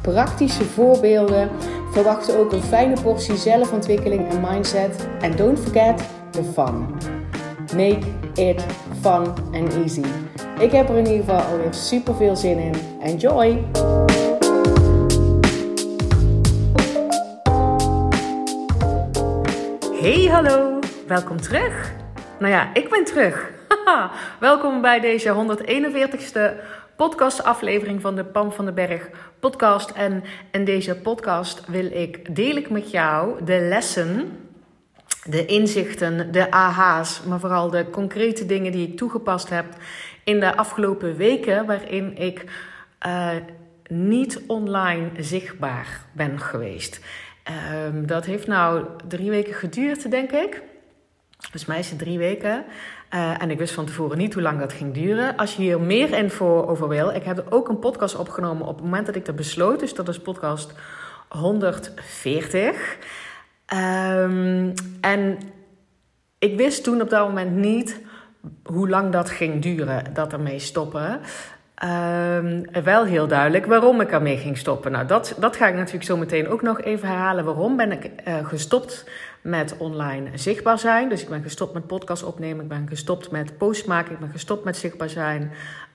praktische voorbeelden. Verwacht ook een fijne portie zelfontwikkeling en mindset. En don't forget the fun. Make it fun and easy. Ik heb er in ieder geval alweer super veel zin in. Enjoy! Hey, hallo! Welkom terug. Nou ja, ik ben terug. Welkom bij deze 141ste podcastaflevering van de Pam van den Berg podcast. En in deze podcast wil ik, deel ik met jou de lessen, de inzichten, de aha's, maar vooral de concrete dingen die ik toegepast heb in de afgelopen weken, waarin ik uh, niet online zichtbaar ben geweest. Um, dat heeft nou drie weken geduurd, denk ik. Dus mij is het drie weken. Uh, en ik wist van tevoren niet hoe lang dat ging duren. Als je hier meer info over wil, ik heb ook een podcast opgenomen op het moment dat ik dat besloot. Dus dat is podcast 140. Um, en ik wist toen op dat moment niet hoe lang dat ging duren, dat ermee stoppen. Um, wel heel duidelijk waarom ik ermee ging stoppen. Nou, dat, dat ga ik natuurlijk zo meteen ook nog even herhalen. Waarom ben ik uh, gestopt met online zichtbaar zijn? Dus ik ben gestopt met podcast opnemen. Ik ben gestopt met posts maken. Ik ben gestopt met zichtbaar zijn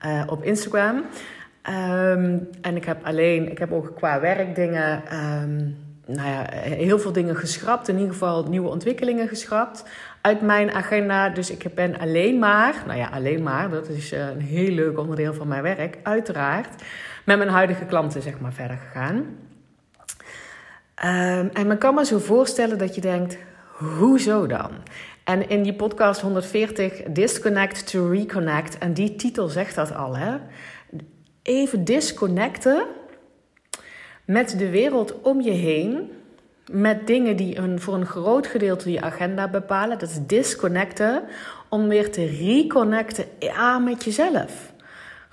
uh, op Instagram. Um, en ik heb alleen, ik heb ook qua werkdingen. Um, nou ja, heel veel dingen geschrapt. In ieder geval nieuwe ontwikkelingen geschrapt uit mijn agenda. Dus ik ben alleen maar, nou ja, alleen maar, dat is eh, een heel leuk onderdeel van mijn werk, uiteraard, met mijn huidige klanten zeg maar verder gegaan. Um, en men kan me zo voorstellen dat je denkt, hoezo dan? En in die podcast 140, Disconnect to Reconnect, en die titel zegt dat al, hè? Even disconnecten met de wereld om je heen met dingen die een, voor een groot gedeelte je agenda bepalen. Dat is disconnecten om weer te reconnecten ja, met jezelf.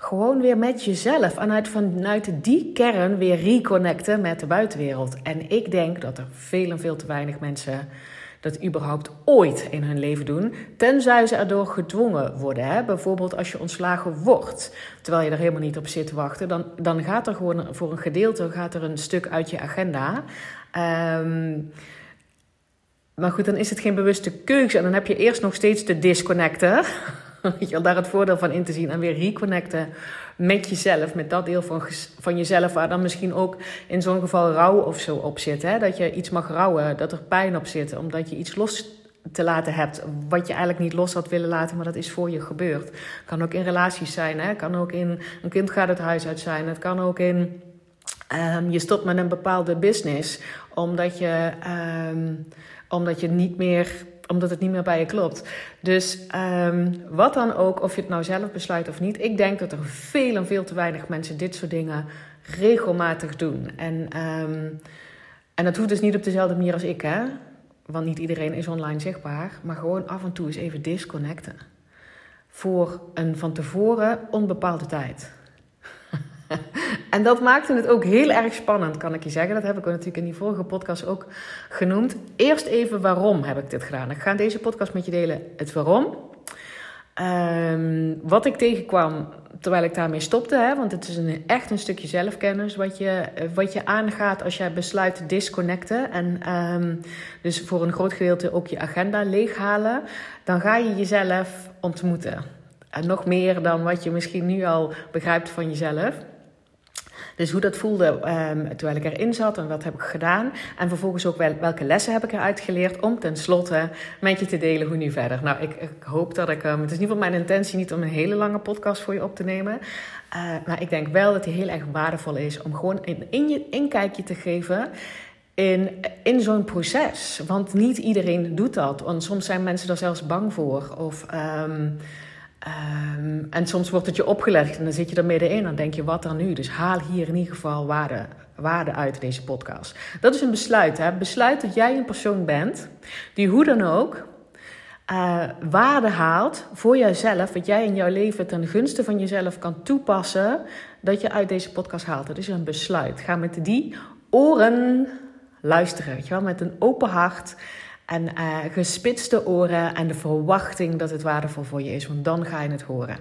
Gewoon weer met jezelf. En uit, vanuit die kern weer reconnecten met de buitenwereld. En ik denk dat er veel en veel te weinig mensen dat überhaupt ooit in hun leven doen. Tenzij ze erdoor gedwongen worden. Hè? Bijvoorbeeld als je ontslagen wordt, terwijl je er helemaal niet op zit te wachten. Dan, dan gaat er gewoon voor een gedeelte gaat er een stuk uit je agenda. Um, maar goed, dan is het geen bewuste keuze. En dan heb je eerst nog steeds te je daar het voordeel van in te zien. En weer reconnecten met jezelf. Met dat deel van, van jezelf. Waar dan misschien ook in zo'n geval rouw of zo op zit. Hè? Dat je iets mag rouwen. Dat er pijn op zit. Omdat je iets los te laten hebt. Wat je eigenlijk niet los had willen laten. Maar dat is voor je gebeurd. Kan ook in relaties zijn. Hè? Kan ook in een kind gaat het huis uit zijn. Het kan ook in Um, je stopt met een bepaalde business omdat je, um, omdat je niet meer omdat het niet meer bij je klopt. Dus um, wat dan ook, of je het nou zelf besluit of niet, ik denk dat er veel en veel te weinig mensen dit soort dingen regelmatig doen. En, en dat hoeft dus niet op dezelfde manier als ik, hè? Want niet iedereen is online zichtbaar, maar gewoon af en toe eens even disconnecten. Voor een van tevoren onbepaalde tijd. En dat maakte het ook heel erg spannend, kan ik je zeggen. Dat heb ik natuurlijk in die vorige podcast ook genoemd. Eerst even waarom heb ik dit gedaan. Ik ga in deze podcast met je delen het waarom. Um, wat ik tegenkwam terwijl ik daarmee stopte. Hè, want het is een, echt een stukje zelfkennis wat je, wat je aangaat als jij besluit te disconnecten. En um, dus voor een groot gedeelte ook je agenda leeghalen. Dan ga je jezelf ontmoeten. En nog meer dan wat je misschien nu al begrijpt van jezelf. Dus hoe dat voelde um, terwijl ik erin zat en wat heb ik gedaan. En vervolgens ook wel, welke lessen heb ik eruit geleerd om tenslotte met je te delen hoe nu verder. Nou, ik, ik hoop dat ik, um, het is in ieder geval mijn intentie niet om een hele lange podcast voor je op te nemen. Uh, maar ik denk wel dat die heel erg waardevol is om gewoon een in je inkijkje te geven in, in zo'n proces. Want niet iedereen doet dat. Want soms zijn mensen er zelfs bang voor. Of um, Um, en soms wordt het je opgelegd en dan zit je er middenin en dan denk je, wat dan nu? Dus haal hier in ieder geval waarde waarde uit deze podcast. Dat is een besluit. Hè? Besluit dat jij een persoon bent die hoe dan ook uh, waarde haalt voor jezelf, wat jij in jouw leven ten gunste van jezelf kan toepassen, dat je uit deze podcast haalt. Dat is een besluit. Ga met die oren luisteren, weet je wel, met een open hart. En uh, gespitste oren en de verwachting dat het waardevol voor je is, want dan ga je het horen.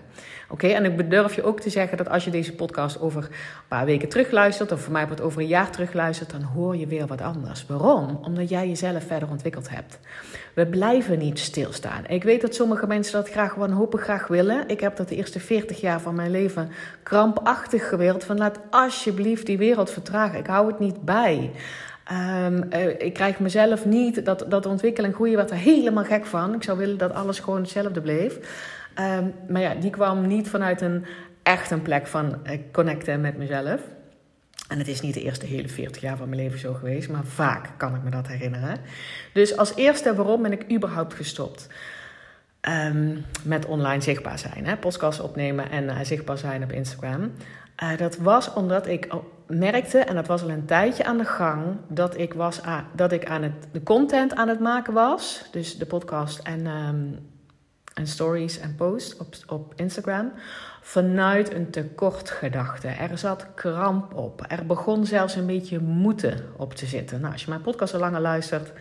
Oké, en ik bedurf je ook te zeggen dat als je deze podcast over een paar weken terugluistert, of voor mij wat over een jaar terugluistert, dan hoor je weer wat anders. Waarom? Omdat jij jezelf verder ontwikkeld hebt. We blijven niet stilstaan. Ik weet dat sommige mensen dat graag wanhopig graag willen. Ik heb dat de eerste 40 jaar van mijn leven krampachtig gewild. Van laat alsjeblieft die wereld vertragen. Ik hou het niet bij. Um, ik krijg mezelf niet, dat, dat ontwikkeling groeien, wat er helemaal gek van. Ik zou willen dat alles gewoon hetzelfde bleef. Um, maar ja, die kwam niet vanuit een echt een plek van uh, connecten met mezelf. En het is niet de eerste hele 40 jaar van mijn leven zo geweest, maar vaak kan ik me dat herinneren. Dus als eerste, waarom ben ik überhaupt gestopt? Um, met online zichtbaar zijn, hè? podcast opnemen en uh, zichtbaar zijn op Instagram. Uh, dat was omdat ik merkte, en dat was al een tijdje aan de gang, dat ik, was dat ik aan het, de content aan het maken was. Dus de podcast en, um, en stories en posts op, op Instagram. Vanuit een tekortgedachte. Er zat kramp op. Er begon zelfs een beetje moeten op te zitten. Nou, als je mijn podcast al langer luistert,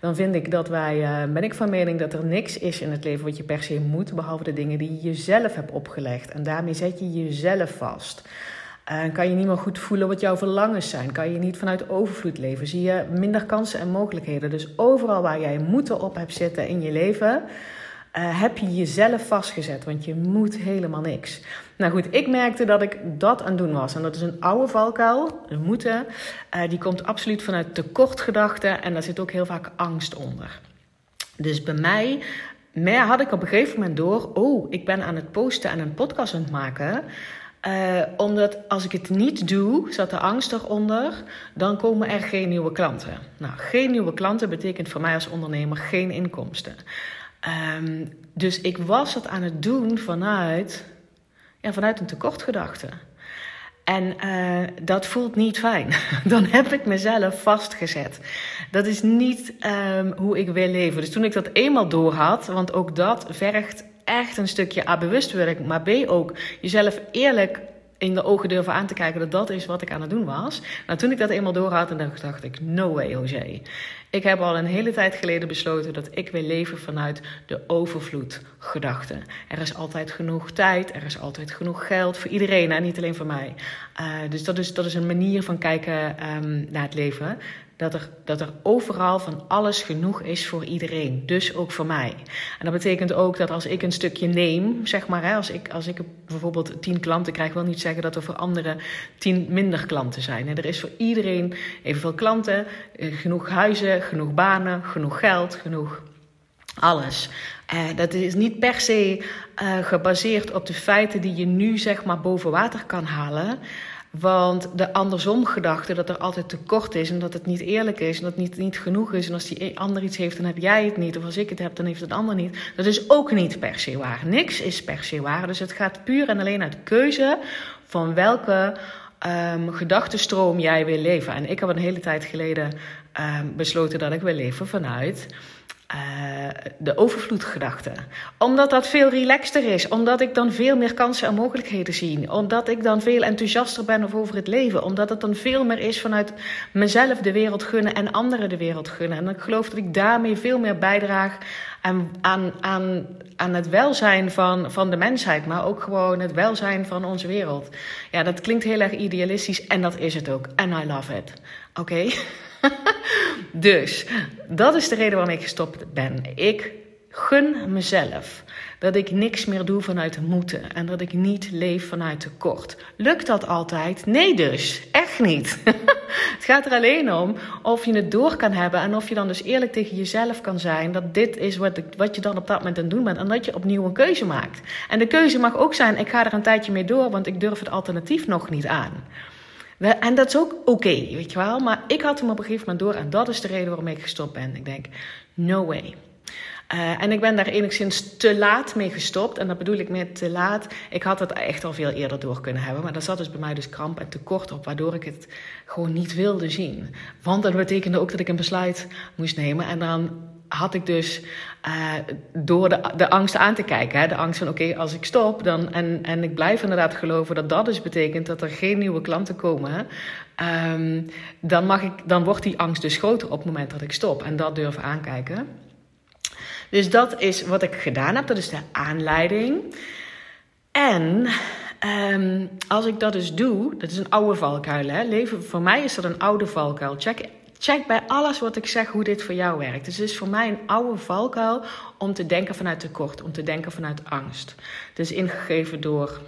dan vind ik dat wij, uh, ben ik van mening dat er niks is in het leven wat je per se moet, behalve de dingen die je jezelf hebt opgelegd. En daarmee zet je jezelf vast. En kan je niet meer goed voelen wat jouw verlangens zijn. Kan je niet vanuit overvloed leven. Zie je minder kansen en mogelijkheden. Dus overal waar jij moeten op hebt zitten in je leven, uh, heb je jezelf vastgezet. Want je moet helemaal niks. Nou goed, ik merkte dat ik dat aan het doen was. En dat is een oude valkuil, een moeten. Uh, die komt absoluut vanuit tekortgedachten. En daar zit ook heel vaak angst onder. Dus bij mij maar had ik op een gegeven moment door, oh, ik ben aan het posten en een podcast aan het maken. Uh, omdat als ik het niet doe, zat de angst eronder, dan komen er geen nieuwe klanten. Nou, geen nieuwe klanten betekent voor mij als ondernemer geen inkomsten. Um, dus ik was het aan het doen vanuit, ja, vanuit een tekortgedachte. En uh, dat voelt niet fijn. Dan heb ik mezelf vastgezet. Dat is niet um, hoe ik wil leven. Dus toen ik dat eenmaal door had, want ook dat vergt echt een stukje A, bewustwording, maar B, ook jezelf eerlijk in de ogen durven aan te kijken dat dat is wat ik aan het doen was. Nou, toen ik dat eenmaal door had, dan dacht ik, no way, José. Ik heb al een hele tijd geleden besloten dat ik wil leven vanuit de overvloedgedachte. Er is altijd genoeg tijd, er is altijd genoeg geld voor iedereen en niet alleen voor mij. Uh, dus dat is, dat is een manier van kijken um, naar het leven dat er, dat er overal van alles genoeg is voor iedereen. Dus ook voor mij. En dat betekent ook dat als ik een stukje neem, zeg maar, hè, als, ik, als ik bijvoorbeeld tien klanten krijg, wil niet zeggen dat er voor anderen tien minder klanten zijn. Er is voor iedereen evenveel klanten, eh, genoeg huizen, genoeg banen, genoeg geld, genoeg alles. Uh, dat is niet per se uh, gebaseerd op de feiten die je nu zeg maar boven water kan halen. Want de andersom gedachte dat er altijd tekort is en dat het niet eerlijk is en dat het niet, niet genoeg is. En als die ander iets heeft, dan heb jij het niet. Of als ik het heb, dan heeft het ander niet. Dat is ook niet per se waar. Niks is per se waar. Dus het gaat puur en alleen uit keuze van welke um, gedachtenstroom jij wil leven. En ik heb een hele tijd geleden um, besloten dat ik wil leven vanuit uh, de overvloedgedachte. Omdat dat veel relaxter is. Omdat ik dan veel meer kansen en mogelijkheden zie. Omdat ik dan veel enthousiaster ben over het leven. Omdat het dan veel meer is vanuit mezelf de wereld gunnen en anderen de wereld gunnen. En ik geloof dat ik daarmee veel meer bijdraag aan, aan, aan, aan het welzijn van, van de mensheid. Maar ook gewoon het welzijn van onze wereld. Ja, dat klinkt heel erg idealistisch en dat is het ook. And I love it. Oké? Dus dat is de reden waarom ik gestopt ben. Ik gun mezelf dat ik niks meer doe vanuit moeten en dat ik niet leef vanuit tekort. Lukt dat altijd? Nee, dus echt niet. het gaat er alleen om of je het door kan hebben en of je dan dus eerlijk tegen jezelf kan zijn dat dit is wat, wat je dan op dat moment aan het doen bent en dat je opnieuw een keuze maakt. En de keuze mag ook zijn: ik ga er een tijdje mee door, want ik durf het alternatief nog niet aan. En dat is ook oké, weet je wel. Maar ik had hem op een gegeven moment door. En dat is de reden waarom ik gestopt ben. Ik denk, no way. Uh, en ik ben daar enigszins te laat mee gestopt. En dat bedoel ik met te laat. Ik had het echt al veel eerder door kunnen hebben. Maar daar zat dus bij mij dus kramp en tekort op. Waardoor ik het gewoon niet wilde zien. Want dat betekende ook dat ik een besluit moest nemen. En dan had ik dus uh, door de, de angst aan te kijken. Hè, de angst van oké, als ik stop dan, en, en ik blijf inderdaad geloven dat dat dus betekent dat er geen nieuwe klanten komen. Um, dan, mag ik, dan wordt die angst dus groter op het moment dat ik stop. En dat durven aankijken. Dus dat is wat ik gedaan heb. Dat is de aanleiding. En um, als ik dat dus doe, dat is een oude valkuil. Hè? Leven, voor mij is dat een oude valkuil. Check check bij alles wat ik zeg hoe dit voor jou werkt. Dus het is voor mij een oude valkuil om te denken vanuit tekort, om te denken vanuit angst. Het is ingegeven door,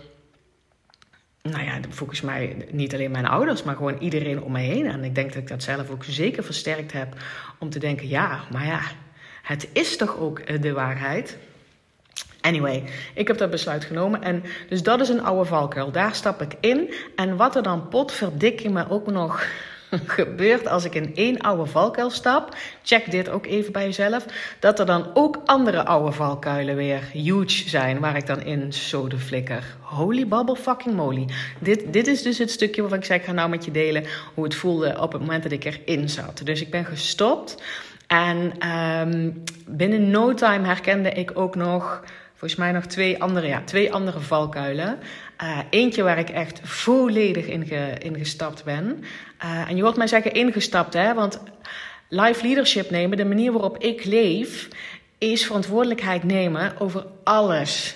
nou ja, volgens mij niet alleen mijn ouders, maar gewoon iedereen om me heen. En ik denk dat ik dat zelf ook zeker versterkt heb om te denken, ja, maar ja, het is toch ook eh, de waarheid. Anyway, ik heb dat besluit genomen. En dus dat is een oude valkuil. Daar stap ik in. En wat er dan potverdikke me ook nog gebeurt als ik in één oude valkuil stap, check dit ook even bij jezelf, dat er dan ook andere oude valkuilen weer huge zijn, waar ik dan in zoden flikker. Holy bubble fucking moly. Dit, dit is dus het stukje waarvan ik zei, ik ga nou met je delen hoe het voelde op het moment dat ik erin zat. Dus ik ben gestopt en um, binnen no time herkende ik ook nog volgens mij nog twee andere, ja, twee andere valkuilen. Uh, eentje waar ik echt volledig in, in gestapt ben. Uh, en je hoort mij zeggen ingestapt, hè? Want life leadership nemen, de manier waarop ik leef, is verantwoordelijkheid nemen over alles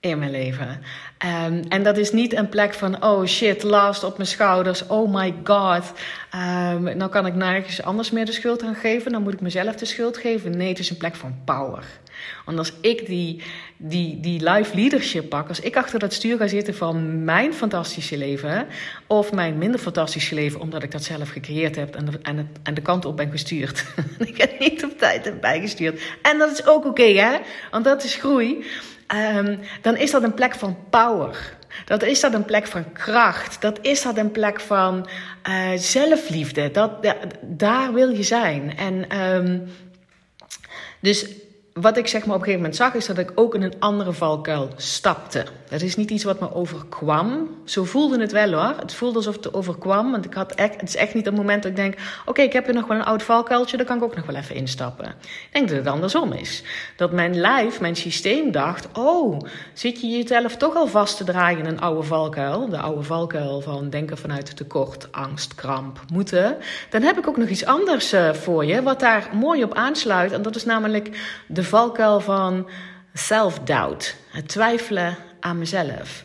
in mijn leven. Um, en dat is niet een plek van, oh shit, last op mijn schouders, oh my god. Um, nou kan ik nergens anders meer de schuld aan geven, dan moet ik mezelf de schuld geven. Nee, het is een plek van power. Want als ik die, die, die life leadership pak, als ik achter dat stuur ga zitten van mijn fantastische leven, of mijn minder fantastische leven, omdat ik dat zelf gecreëerd heb en de, en en de kant op ben gestuurd. ik heb niet op tijd heb bijgestuurd. En dat is ook oké, hè? Want dat is groei. Um, dan is dat een plek van power. Dat is dat een plek van kracht. Dat is dat een plek van uh, zelfliefde. Dat, daar wil je zijn. En um, dus wat ik zeg maar op een gegeven moment zag, is dat ik ook in een andere valkuil stapte. Dat is niet iets wat me overkwam. Zo voelde het wel hoor. Het voelde alsof het overkwam. Want ik had echt, het is echt niet het moment dat ik denk: oké, ik heb hier nog wel een oud valkuiltje, daar kan ik ook nog wel even instappen. Ik denk dat het andersom is. Dat mijn lijf, mijn systeem dacht: oh, zit je jezelf toch al vast te draaien in een oude valkuil? De oude valkuil van denken vanuit tekort, angst, kramp, moeten. Dan heb ik ook nog iets anders uh, voor je, wat daar mooi op aansluit. En dat is namelijk de valkuil van self-doubt. Het twijfelen aan mezelf.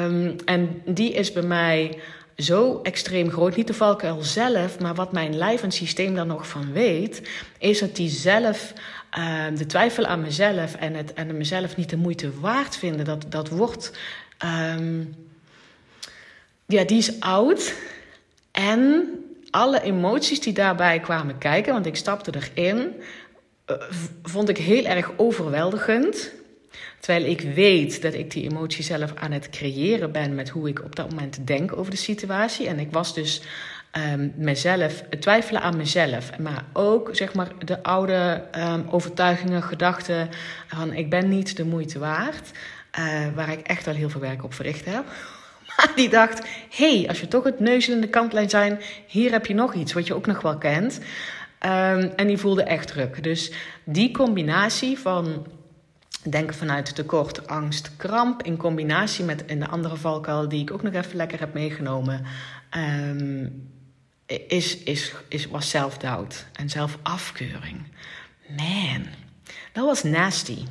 Um, en die is bij mij zo extreem groot. Niet de valkuil zelf, maar wat mijn lijf en systeem daar nog van weet, is dat die zelf. Uh, de twijfel aan mezelf en, het, en mezelf niet de moeite waard vinden, dat, dat wordt. Um, ja, die is oud. En alle emoties die daarbij kwamen kijken, want ik stapte erin, uh, vond ik heel erg overweldigend. Terwijl ik weet dat ik die emotie zelf aan het creëren ben met hoe ik op dat moment denk over de situatie. En ik was dus um, mezelf, twijfelen aan mezelf. Maar ook zeg maar de oude um, overtuigingen, gedachten van ik ben niet de moeite waard. Uh, waar ik echt al heel veel werk op verricht heb. Maar die dacht, hey, als je toch het neus in de kantlijn zijn, hier heb je nog iets wat je ook nog wel kent. Um, en die voelde echt druk. Dus die combinatie van denken vanuit tekort, angst, kramp. In combinatie met de andere valkuil die ik ook nog even lekker heb meegenomen. Um, is, is, is, was self-doubt en zelfafkeuring. Man, dat was nasty.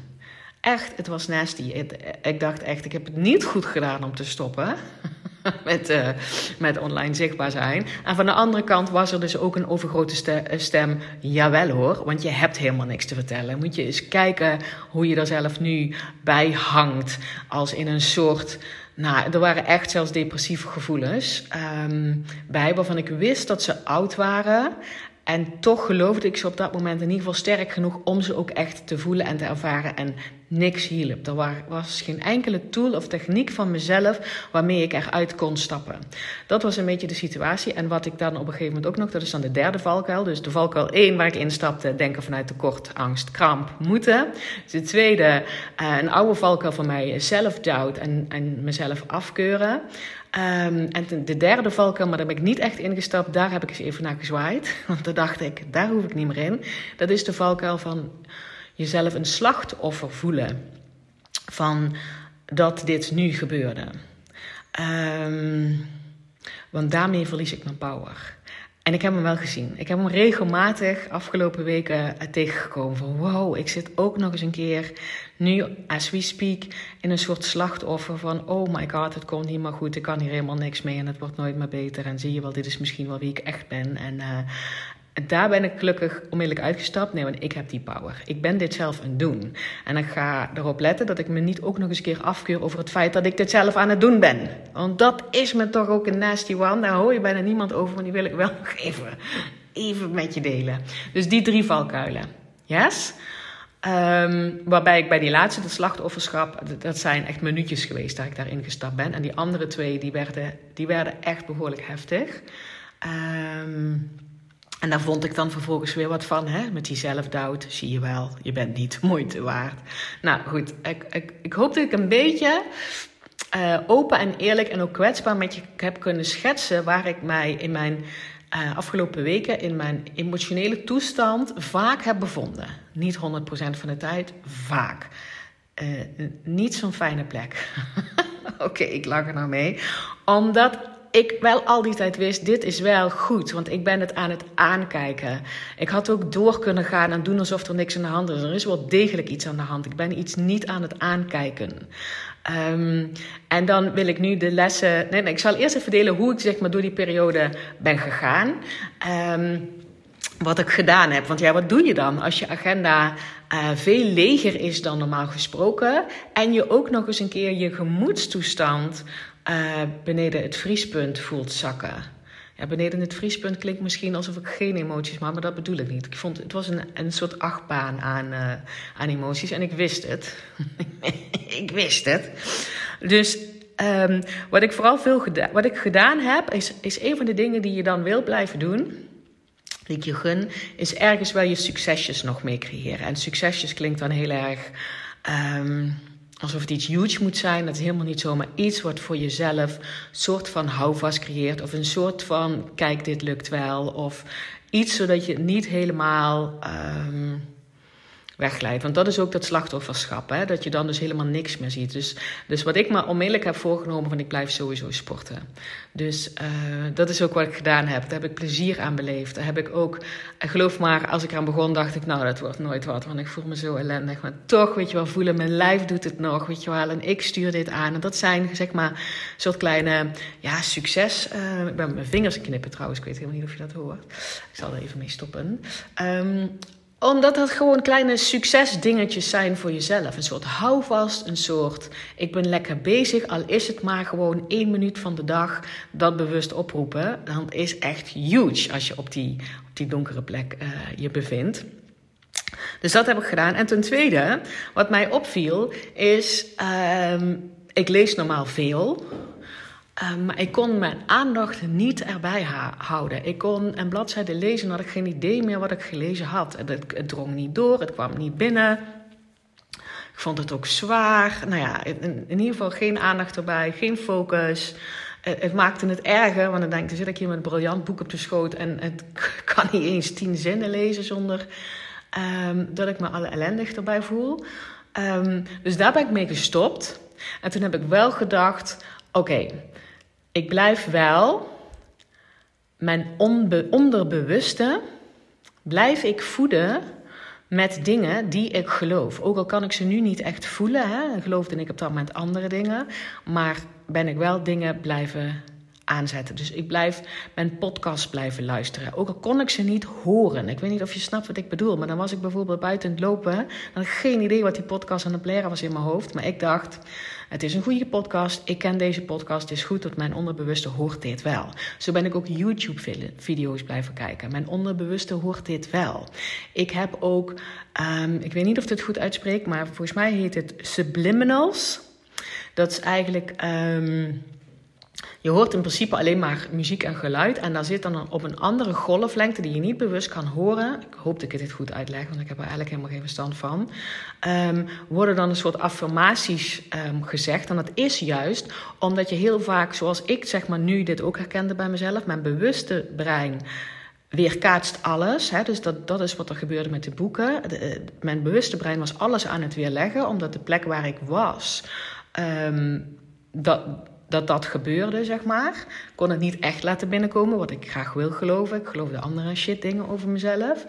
Echt, het was nasty. ik dacht echt, ik heb het niet goed gedaan om te stoppen. met, uh, met online zichtbaar zijn. En van de andere kant was er dus ook een overgrote eh, stem. Jawel hoor, want je hebt helemaal niks te vertellen. Moet je eens kijken hoe je er zelf nu bij hangt. Als in een soort. Nou, er waren echt zelfs depressieve gevoelens um, bij, waarvan ik wist dat ze oud waren. En toch geloofde ik ze op dat moment in ieder geval sterk genoeg om ze ook echt te voelen en te ervaren. En niks hielp. Er was geen enkele tool of techniek van mezelf waarmee ik eruit kon stappen. Dat was een beetje de situatie. En wat ik dan op een gegeven moment ook nog, dat is dan de derde valkuil. Dus de valkuil 1 waar ik instapte, denken vanuit tekort, angst, kramp, moeten. De tweede, uh, een oude valkuil van mij, self-doubt en, en mezelf afkeuren. Um, en de derde valkuil, maar daar ben ik niet echt ingestapt, daar heb ik eens even naar gezwaaid. Want daar dacht ik, daar hoef ik niet meer in. Dat is de valkuil van jezelf een slachtoffer voelen van dat dit nu gebeurde. Um, want daarmee verlies ik mijn power. En ik heb hem wel gezien. Ik heb hem regelmatig afgelopen weken tegengekomen. Van wow, ik zit ook nog eens een keer, nu as we speak, in een soort slachtoffer van... Oh my god, het komt niet meer goed, ik kan hier helemaal niks mee en het wordt nooit meer beter. En zie je wel, dit is misschien wel wie ik echt ben. En, uh, daar ben ik gelukkig onmiddellijk uitgestapt. Nee, want ik heb die power. Ik ben dit zelf aan het doen. En ik ga erop letten dat ik me niet ook nog eens een keer afkeur over het feit dat ik dit zelf aan het doen ben. Want dat is me toch ook een nasty one. Daar hoor je bijna niemand over, maar die wil ik wel nog even, even met je delen. Dus die drie valkuilen. Yes? Um, waarbij ik bij die laatste, de slachtofferschap, dat zijn echt minuutjes geweest dat ik daarin gestapt ben. En die andere twee, die werden, die werden echt behoorlijk heftig. Um, en daar vond ik dan vervolgens weer wat van, hè? met die zelfdoubt. Zie je wel, je bent niet moeite waard. Nou goed, ik, ik, ik hoop dat ik een beetje uh, open en eerlijk en ook kwetsbaar met je heb kunnen schetsen waar ik mij in mijn uh, afgelopen weken in mijn emotionele toestand vaak heb bevonden. Niet 100% van de tijd, vaak. Uh, niet zo'n fijne plek. Oké, ik lach er nou mee. Omdat ik wel al die tijd wist, dit is wel goed, want ik ben het aan het aankijken. Ik had ook door kunnen gaan en doen alsof er niks aan de hand is. Er is wel degelijk iets aan de hand. Ik ben iets niet aan het aankijken. Um, en dan wil ik nu de lessen. Nee, nee, ik zal eerst even delen hoe ik zeg maar door die periode ben gegaan. Um, wat ik gedaan heb. Want ja, wat doe je dan als je agenda uh, veel leger is dan normaal gesproken. En je ook nog eens een keer je gemoedstoestand uh, beneden het vriespunt voelt zakken. Beneden het vriespunt klinkt misschien alsof ik geen emoties maak, maar dat bedoel ik niet. Ik vond het was een, een soort achtbaan aan, uh, aan emoties en ik wist het. ik wist het. Dus um, wat ik vooral veel gedaan, wat ik gedaan heb, is, is een van de dingen die je dan wil blijven doen. Die ik je gun, is ergens wel je succesjes nog mee creëren. En succesjes klinkt dan heel erg. Um, alsof het iets huge moet zijn. Dat is helemaal niet zo, maar iets wat voor jezelf een soort van houvast creëert. Of een soort van, kijk, dit lukt wel. Of iets zodat je niet helemaal... Um, wegleidt. Want dat is ook dat slachtofferschap, hè? dat je dan dus helemaal niks meer ziet. Dus, dus wat ik me onmiddellijk heb voorgenomen, van ik blijf sowieso sporten. Dus uh, dat is ook wat ik gedaan heb. Daar heb ik plezier aan beleefd. Daar heb ik ook, geloof maar, als ik eraan begon, dacht ik, nou, dat wordt nooit wat, want ik voel me zo ellendig. Maar toch, weet je wel, voelen, mijn lijf doet het nog, weet je wel, en ik stuur dit aan. En dat zijn, zeg maar, soort kleine, ja, succes. Uh, ik ben mijn vingers knippen trouwens, ik weet helemaal niet of je dat hoort. Ik zal er even mee stoppen. Um, omdat dat gewoon kleine succesdingetjes zijn voor jezelf. Een soort houvast, een soort ik ben lekker bezig. Al is het maar gewoon één minuut van de dag dat bewust oproepen. Dan is echt huge als je op die, op die donkere plek uh, je bevindt. Dus dat heb ik gedaan. En ten tweede, wat mij opviel, is um, ik lees normaal veel. Um, maar ik kon mijn aandacht niet erbij houden. Ik kon een bladzijde lezen en had ik geen idee meer wat ik gelezen had. Het, het, drong niet door, het kwam niet binnen. Ik vond het ook zwaar. Nou ja, in, ieder geval geen aandacht erbij, geen focus. Het, het, maakte het erger, want dan denk ik, dan zit ik hier met een briljant boek op de schoot en het kan niet eens tien zinnen lezen zonder um, dat ik me alle ellendig erbij voel. Um, dus daar ben ik mee gestopt. En toen heb ik wel gedacht: oké, ik blijf wel mijn onderbewuste blijf ik voeden met dingen die ik geloof. Ook al kan ik ze nu niet echt voelen, hè, geloofde ik op dat moment andere dingen, maar ben ik wel dingen blijven aanzetten. Dus ik blijf mijn podcast blijven luisteren. Ook al kon ik ze niet horen. Ik weet niet of je snapt wat ik bedoel. Maar dan was ik bijvoorbeeld buiten het lopen. Dan had ik geen idee wat die podcast aan het leren was in mijn hoofd. Maar ik dacht, het is een goede podcast. Ik ken deze podcast. Het is goed dat mijn onderbewuste hoort dit wel. Zo ben ik ook YouTube-video's blijven kijken. Mijn onderbewuste hoort dit wel. Ik heb ook, um, ik weet niet of ik het goed uitspreek, maar volgens mij heet het subliminals. Dat is eigenlijk. Um, je hoort in principe alleen maar muziek en geluid. En daar zit dan op een andere golflengte die je niet bewust kan horen. Ik hoop dat ik dit goed uitleg, want ik heb er eigenlijk helemaal geen verstand van. Um, worden dan een soort affirmaties um, gezegd. En dat is juist omdat je heel vaak, zoals ik zeg maar nu dit ook herkende bij mezelf, mijn bewuste brein weerkaatst alles. Hè? Dus dat, dat is wat er gebeurde met de boeken. De, mijn bewuste brein was alles aan het weerleggen, omdat de plek waar ik was. Um, dat, dat dat gebeurde, zeg maar. Ik kon het niet echt laten binnenkomen, wat ik graag wil geloven. Ik geloofde andere shit dingen over mezelf.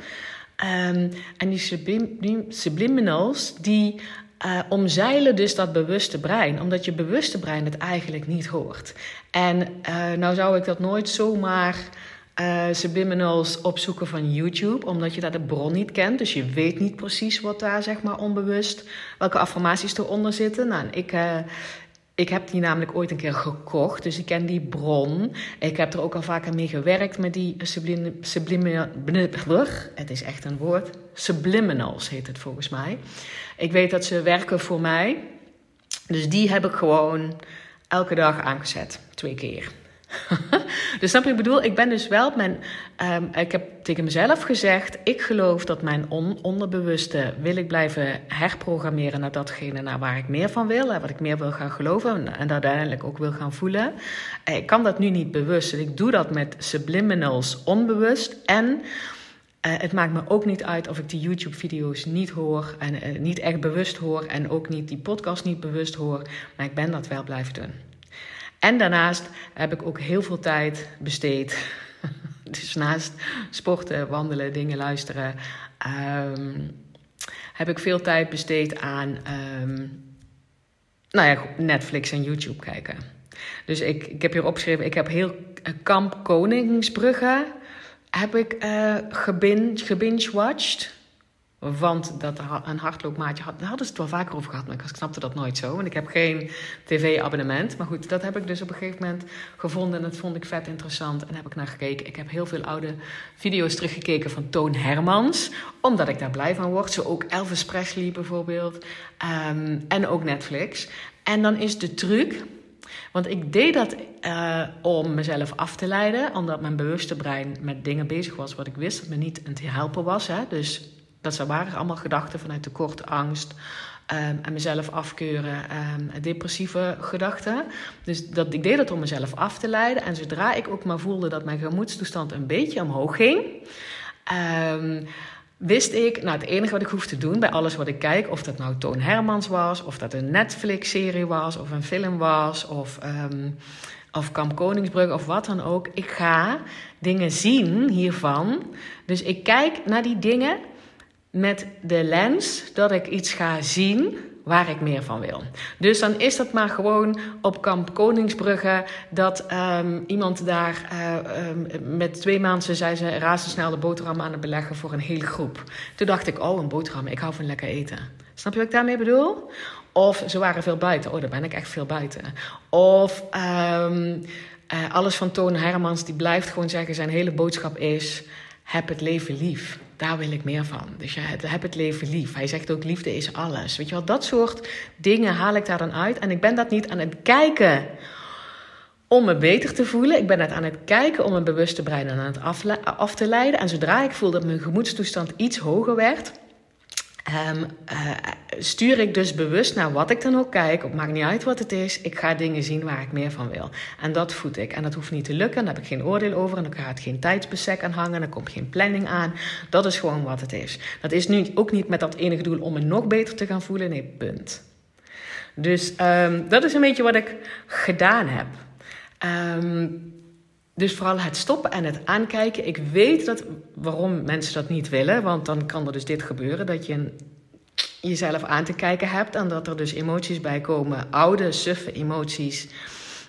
Um, en die, sublim, subliminals, die uh, omzeilen dus dat bewuste brein. Omdat je bewuste brein het eigenlijk niet hoort. En uh, nou zou ik dat nooit zomaar... Uh, subliminals opzoeken van YouTube, omdat je daar de bron niet kent. Dus je weet niet precies wat daar, zeg maar, onbewust, welke affirmaties eronder zitten. Nou, ik, ik heb die namelijk ooit een keer gekocht, dus ik ken die bron. Ik heb er ook al vaker mee gewerkt met die sublime, sublime, het is echt een woord, subliminals heet het volgens mij. Ik weet dat ze werken voor mij, dus die heb ik gewoon elke dag aangezet, twee keer. dus snap je, ik bedoel, ik ben dus wel mijn. Um, ik heb tegen mezelf gezegd: ik geloof dat mijn on onderbewuste wil ik blijven herprogrammeren naar datgene naar waar ik meer van wil, en wat ik meer wil gaan geloven en uiteindelijk ook wil gaan voelen. Eh, ik kan dat nu niet bewust, ik doe dat met subliminals onbewust en. Uh, het maakt me ook niet uit of ik die YouTube-video's niet hoor en uh, niet echt bewust hoor en ook niet die podcast niet bewust hoor, maar ik ben dat wel blijven doen. En daarnaast heb ik ook heel veel tijd besteed. dus naast sporten, wandelen, dingen luisteren, um, heb ik veel tijd besteed aan um, nou ja, Netflix en YouTube kijken. Dus ik, ik heb hier opgeschreven, ik heb heel Kamp Koningsbrugge heb ik uh, gebinge-watched. Want dat een hardloopmaatje had. Daar hadden ze het wel vaker over gehad, maar ik snapte dat nooit zo. Want ik heb geen tv-abonnement. Maar goed, dat heb ik dus op een gegeven moment gevonden. En dat vond ik vet interessant. En heb ik naar gekeken. Ik heb heel veel oude video's teruggekeken van Toon Hermans. Omdat ik daar blij van word. Zo ook Elvis Presley bijvoorbeeld. Um, en ook Netflix. En dan is de truc. Want ik deed dat uh, om mezelf af te leiden. Omdat mijn bewuste brein met dingen bezig was wat ik wist dat me niet aan het helpen was. Hè? Dus dat waren allemaal gedachten vanuit tekort, angst. Um, en mezelf afkeuren, um, depressieve gedachten. Dus dat, ik deed dat om mezelf af te leiden. En zodra ik ook maar voelde dat mijn gemoedstoestand een beetje omhoog ging, um, wist ik, nou het enige wat ik hoef te doen bij alles wat ik kijk, of dat nou Toon Hermans was, of dat een Netflix-serie was, of een film was, of, of Kamp Koningsbrug, of wat dan ook. Ik ga dingen zien hiervan. Dus ik kijk naar die dingen met de lens dat ik iets ga zien waar ik meer van wil. Dus dan is dat maar gewoon op kamp Koningsbrugge dat um, iemand daar uh, um, met twee maanden zei ze razendsnel de boterham aan het beleggen voor een hele groep. Toen dacht ik, oh een boterham, ik hou van lekker eten. Snap je wat ik daarmee bedoel? Of ze waren veel buiten. Oh, daar ben ik echt veel buiten. Of um, uh, alles van Toon Hermans, die blijft gewoon zeggen, zijn hele boodschap is heb het leven lief. Daar wil ik meer van. Dus ja, heb het leven lief. Hij zegt ook liefde is alles. Weet je wel, dat soort dingen haal ik daar dan uit. En ik ben dat niet aan het kijken om me beter te voelen. Ik ben het aan het kijken om mijn bewuste brein aan het af te leiden. En zodra ik voel dat mijn gemoedstoestand iets hoger werd Um, stuur ik dus bewust naar wat ik dan ook kijk. Het maakt niet uit wat het is. Ik ga dingen zien waar ik meer van wil. En dat voed ik. En dat hoeft niet te lukken. Daar heb ik geen oordeel over. En dan gaat geen tijdsbestek aan hangen. Dan komt geen planning aan. Dat is gewoon wat het is. Dat is nu ook niet met dat enige doel om me nog beter te gaan voelen. Nee, punt. Dus um, dat is een beetje wat ik gedaan heb. Um, dus vooral het stoppen en het aankijken. Ik weet dat, waarom mensen dat niet willen. Want dan kan er dus dit gebeuren. Dat je jezelf aan te kijken hebt. En dat er dus emoties bij komen. Oude, suffe emoties.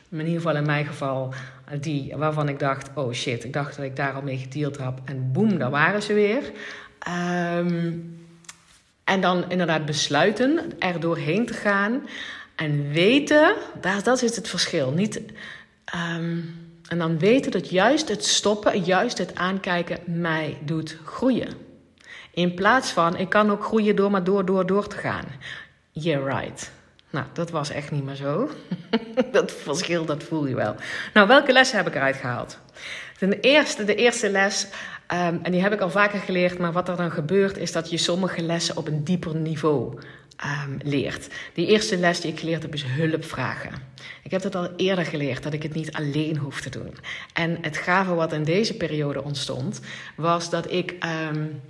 in ieder geval in mijn geval, die waarvan ik dacht: oh shit, ik dacht dat ik daar al mee gedeeld had. En boem, daar waren ze weer. Ehm, en dan inderdaad besluiten er doorheen te gaan. En weten, daar, dat is het verschil. Niet, ehm, en dan weten dat juist het stoppen, juist het aankijken mij doet groeien. In plaats van, ik kan ook groeien door maar door, door, door te gaan. Yeah, right. Nou, dat was echt niet meer zo. dat verschil, dat voel je wel. Nou, welke lessen heb ik eruit gehaald? Ten eerste, de eerste les, um, en die heb ik al vaker geleerd, maar wat er dan gebeurt is dat je sommige lessen op een dieper niveau um, leert. Die eerste les die ik geleerd heb is hulp vragen. Ik heb dat al eerder geleerd, dat ik het niet alleen hoef te doen. En het gave wat in deze periode ontstond, was dat ik... Um,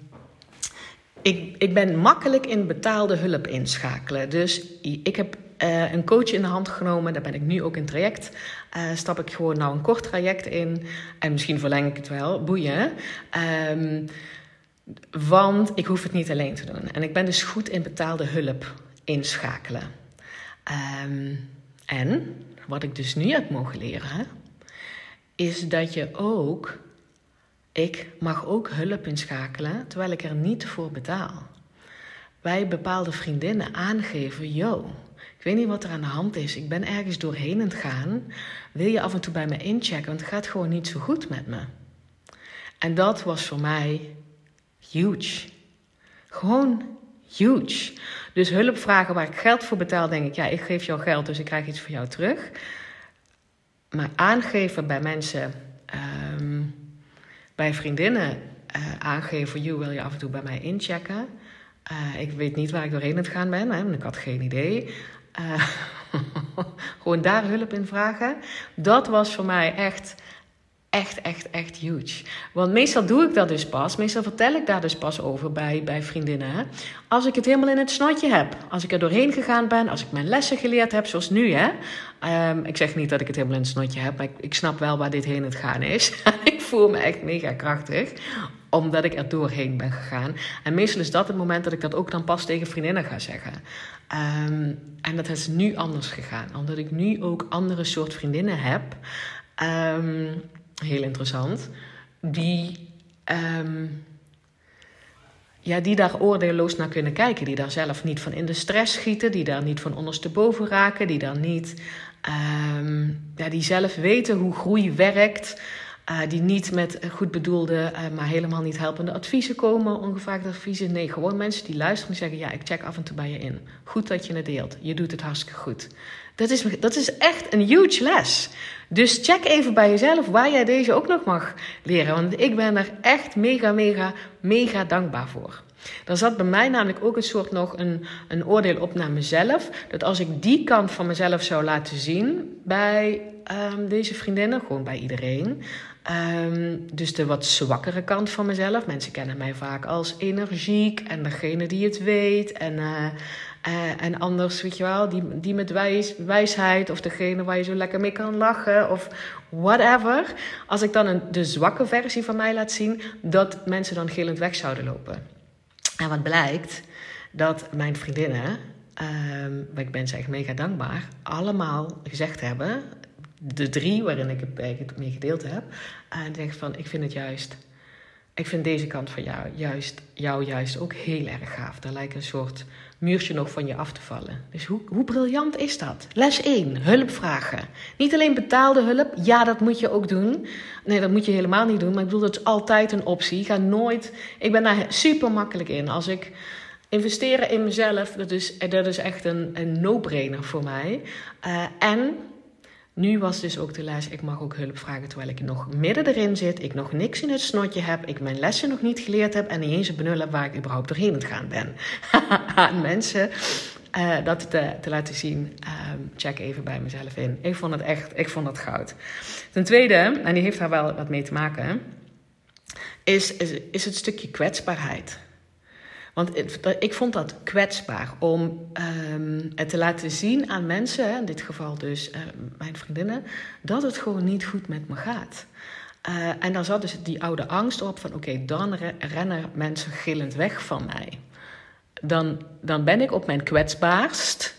ik, ik ben makkelijk in betaalde hulp inschakelen. Dus ik heb uh, een coach in de hand genomen. Daar ben ik nu ook in traject. Uh, stap ik gewoon nou een kort traject in. En misschien verleng ik het wel. Boeien. Um, want ik hoef het niet alleen te doen. En ik ben dus goed in betaalde hulp inschakelen. Um, en wat ik dus nu heb mogen leren, is dat je ook ik mag ook hulp inschakelen terwijl ik er niet voor betaal. Wij bepaalde vriendinnen aangeven: yo, ik weet niet wat er aan de hand is. Ik ben ergens doorheen aan het gaan. Wil je af en toe bij me inchecken? Want het gaat gewoon niet zo goed met me. En dat was voor mij huge. Gewoon huge. Dus hulp vragen waar ik geld voor betaal, denk ik, ja, ik geef jou geld, dus ik krijg iets voor jou terug. Maar aangeven bij mensen um, bij vriendinnen uh, aangeven: You wil je af en toe bij mij inchecken. Uh, ik weet niet waar ik doorheen aan het gaan ben, hè, ik had geen idee. Uh, gewoon daar hulp in vragen. Dat was voor mij echt, echt, echt, echt huge. Want meestal doe ik dat dus pas. Meestal vertel ik daar dus pas over bij, bij vriendinnen. Als ik het helemaal in het snotje heb. Als ik er doorheen gegaan ben. Als ik mijn lessen geleerd heb, zoals nu. Hè. Um, ik zeg niet dat ik het helemaal in het snotje heb. Maar ik, ik snap wel waar dit heen het gaan is. voel me echt mega krachtig omdat ik er doorheen ben gegaan. En meestal is dat het moment dat ik dat ook dan pas tegen vriendinnen ga zeggen. Um, en dat is nu anders gegaan. Omdat ik nu ook andere soort vriendinnen heb. Um, heel interessant. Die, um, ja, die daar oordeelloos naar kunnen kijken. Die daar zelf niet van in de stress schieten. Die daar niet van ondersteboven raken. Die daar niet... ja, die zelf weten hoe groei werkt... Uh, die niet met goed bedoelde, uh, maar helemaal niet helpende adviezen komen, ongevraagde adviezen. Nee, gewoon mensen die luisteren en zeggen: Ja, ik check af en toe bij je in. Goed dat je het deelt. Je doet het hartstikke goed. Dat is, dat is echt een huge les. Dus check even bij jezelf waar jij deze ook nog mag leren. Want ik ben er echt mega, mega, mega dankbaar voor. Er zat bij mij namelijk ook een soort nog een, een oordeel op naar mezelf. Dat als ik die kant van mezelf zou laten zien bij um, deze vriendinnen, gewoon bij iedereen, Um, dus de wat zwakkere kant van mezelf. Mensen kennen mij vaak als energiek en degene die het weet. En, uh, uh, en anders, weet je wel, die, die met wijs, wijsheid of degene waar je zo lekker mee kan lachen of whatever. Als ik dan een, de zwakke versie van mij laat zien, dat mensen dan gillend weg zouden lopen. En wat blijkt, dat mijn vriendinnen, um, ik ben ze echt mega dankbaar, allemaal gezegd hebben de drie waarin ik het mee gedeeld heb. En zeg van, ik vind het juist, ik vind deze kant van jou juist, jou juist ook heel erg gaaf. Daar lijkt een soort muurtje nog van je af te vallen. Dus hoe, hoe briljant is dat? Les 1, hulp vragen. Niet alleen betaalde hulp, ja, dat moet je ook doen. Nee, dat moet je helemaal niet doen. Maar ik bedoel, dat is altijd een optie. Ga nooit, ik ben daar super makkelijk in. Als ik investeren in mezelf, dat is, dat is echt een, een no-brainer voor mij. Uh, en nu was dus ook de les, ik mag ook hulp vragen terwijl ik nog midden erin zit. Ik nog niks in het snotje heb. Ik mijn lessen nog niet geleerd heb. En niet eens een benul heb waar ik überhaupt doorheen het gaan ben. Aan mensen uh, dat te, te, laten zien. Uh, check even bij mezelf in. Ik vond het echt, ik vond het goud. Ten tweede, en die heeft daar wel wat mee te maken, is, is, is het stukje kwetsbaarheid. Want ik vond dat kwetsbaar om um, het te laten zien aan mensen, in dit geval dus uh, mijn vriendinnen, dat het gewoon niet goed met me gaat. Uh, en dan zat dus die oude angst op van oké, dan rennen mensen gillend weg van mij. Dan, dan ben ik op mijn kwetsbaarst.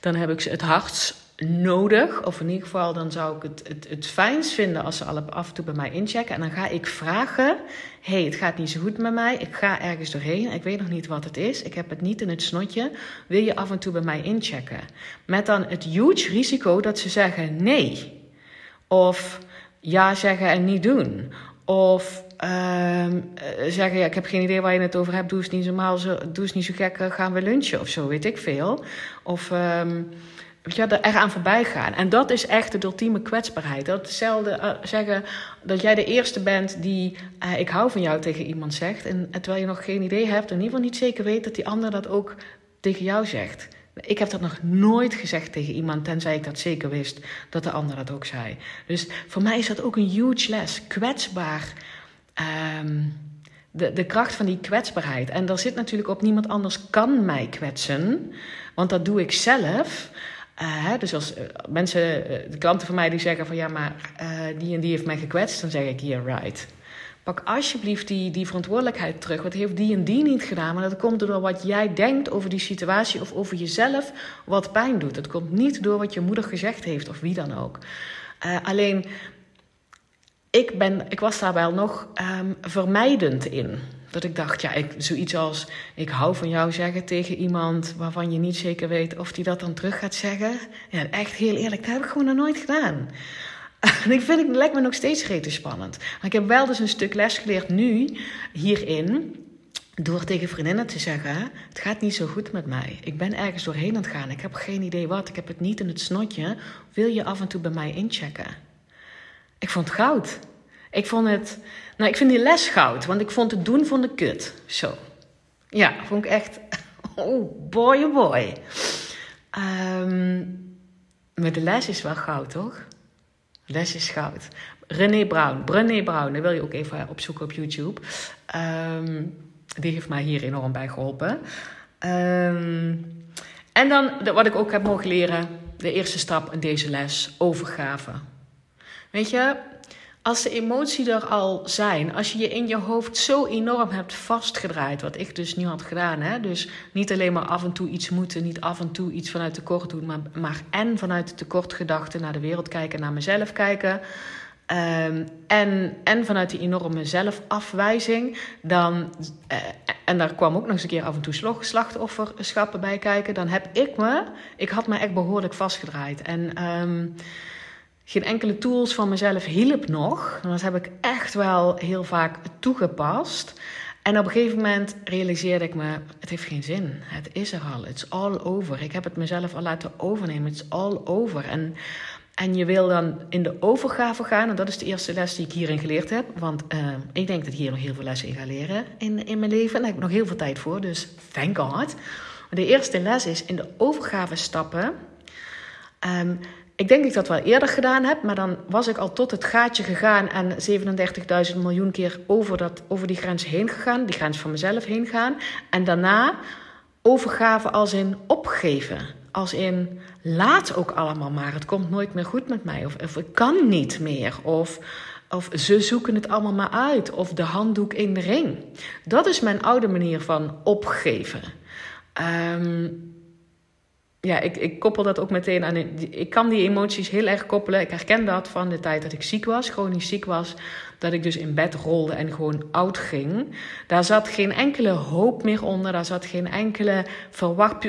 Dan heb ik het hardst nodig. Of in ieder geval, dan zou ik het, het, het fijnst vinden als ze al af en toe bij mij inchecken. En dan ga ik vragen: hey, het gaat niet zo goed met mij. Ik ga ergens doorheen. Ik weet nog niet wat het is. Ik heb het niet in het snotje. Wil je af en toe bij mij inchecken? Met dan het huge risico dat ze zeggen nee. Of ja zeggen en niet doen. Of uh, zeggen, ja, ik heb geen idee waar je het over hebt. Doe eens niet zo, zo, doe eens niet zo gek, gaan we lunchen of zo, weet ik veel. Of... Um, weet je, er eraan voorbij gaan. En dat is echt de ultieme kwetsbaarheid. Dat hetzelfde uh, zeggen dat jij de eerste bent die uh, ik hou van jou tegen iemand zegt. En, terwijl je nog geen idee hebt, en in ieder geval niet zeker weet dat die ander dat ook tegen jou zegt. Ik heb dat nog nooit gezegd tegen iemand, tenzij ik dat zeker wist dat de ander dat ook zei. Dus voor mij is dat ook een huge les. Kwetsbaar. Um, de, de kracht van die kwetsbaarheid. En daar zit natuurlijk op niemand anders kan mij kwetsen. Want dat doe ik zelf. Uh, dus als uh, mensen, uh, de klanten van mij die zeggen van ja, maar die en die heeft mij gekwetst, dan zeg ik yeah, right. Pak alsjeblieft die, die verantwoordelijkheid terug. Wat heeft die en die niet gedaan? Maar dat komt door wat jij denkt over die situatie of over jezelf, wat pijn doet. Het komt niet door wat je moeder gezegd heeft of wie dan ook. alleen, ik, ben, ik was daar wel nog um, vermijdend in. Dat ik dacht, ja, ik, zoiets als ik hou van jou zeggen tegen iemand waarvan je niet zeker weet of die dat dan terug gaat zeggen. Ja, echt heel eerlijk, dat heb ik gewoon nog nooit gedaan. En ik vind het lijkt me nog steeds rete spannend. Maar ik heb wel dus een stuk les geleerd nu hierin. Door tegen vriendinnen te zeggen: Het gaat niet zo goed met mij. Ik ben ergens doorheen aan het gaan. Ik heb geen idee wat. Ik heb het niet in het snotje. Wil je af en toe bij mij inchecken? Ik vond het goud. Ik vond het. Nou, ik vind die les goud, want ik vond het doen van de kut. Zo. Ja, vond ik echt. Oh, boy, oh boy. Um, maar de les is wel goud, toch? Les is goud. René Brown. Brené Brown, dat wil je ook even opzoeken op YouTube. Um, die heeft mij hier enorm bij geholpen. Um, en dan, wat ik ook heb mogen leren, de eerste stap in deze les, overgave. Weet je, als de emotie er al zijn, als je je in je hoofd zo enorm hebt vastgedraaid, wat ik dus nu had gedaan, hè? dus niet alleen maar af en toe iets moeten, niet af en toe iets vanuit tekort doen, maar, maar en vanuit de tekortgedachte naar de wereld kijken, naar mezelf kijken. Um, en, en vanuit die enorme zelfafwijzing, dan, uh, en daar kwam ook nog eens een keer af en toe slachtofferschappen bij kijken, dan heb ik me, ik had me echt behoorlijk vastgedraaid. En um, geen enkele tools van mezelf hielp nog. Dat heb ik echt wel heel vaak toegepast. En op een gegeven moment realiseerde ik me: het heeft geen zin. Het is er al. It's all over. Ik heb het mezelf al laten overnemen. It's all over. En, en je wil dan in de overgave gaan. En dat is de eerste les die ik hierin geleerd heb. Want uh, ik denk dat ik hier nog heel veel lessen in ga leren in, in mijn leven. En daar heb ik nog heel veel tijd voor. Dus thank God. De eerste les is in de overgave stappen. Um, ik denk dat ik dat wel eerder gedaan heb, maar dan was ik al tot het gaatje gegaan en 37.000 miljoen keer over, dat, over die grens heen gegaan, die grens van mezelf heen gaan. En daarna overgave als in opgeven. Als in laat ook allemaal maar, het komt nooit meer goed met mij. Of, of ik kan niet meer. Of, of ze zoeken het allemaal maar uit. Of de handdoek in de ring. Dat is mijn oude manier van opgeven. Um, ja, ik, ik koppel dat ook meteen aan. Ik kan die emoties heel erg koppelen. Ik herken dat van de tijd dat ik ziek was, chronisch ziek was. Dat ik dus in bed rolde en gewoon oud ging. Daar zat geen enkele hoop meer onder. Daar zat geen enkele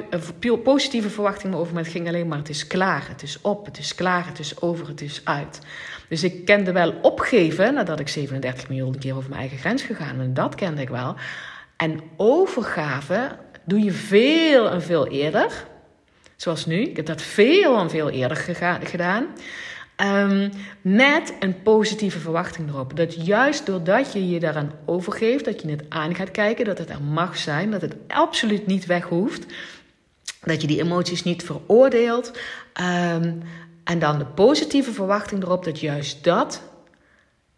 eh, positieve verwachting meer over. Maar het ging alleen maar: het is klaar, het is op, het is klaar, het is over, het is uit. Dus ik kende wel opgeven nadat ik 37 miljoen keer over mijn eigen grens gegaan En dat kende ik wel. En overgave doe je veel en veel eerder. Zoals nu. Ik heb dat veel en veel eerder gedaan. Um, met een positieve verwachting erop. Dat juist doordat je je daaraan overgeeft, dat je het aan gaat kijken, dat het er mag zijn, dat het absoluut niet weg hoeft. Dat je die emoties niet veroordeelt. Um, en dan de positieve verwachting erop dat juist dat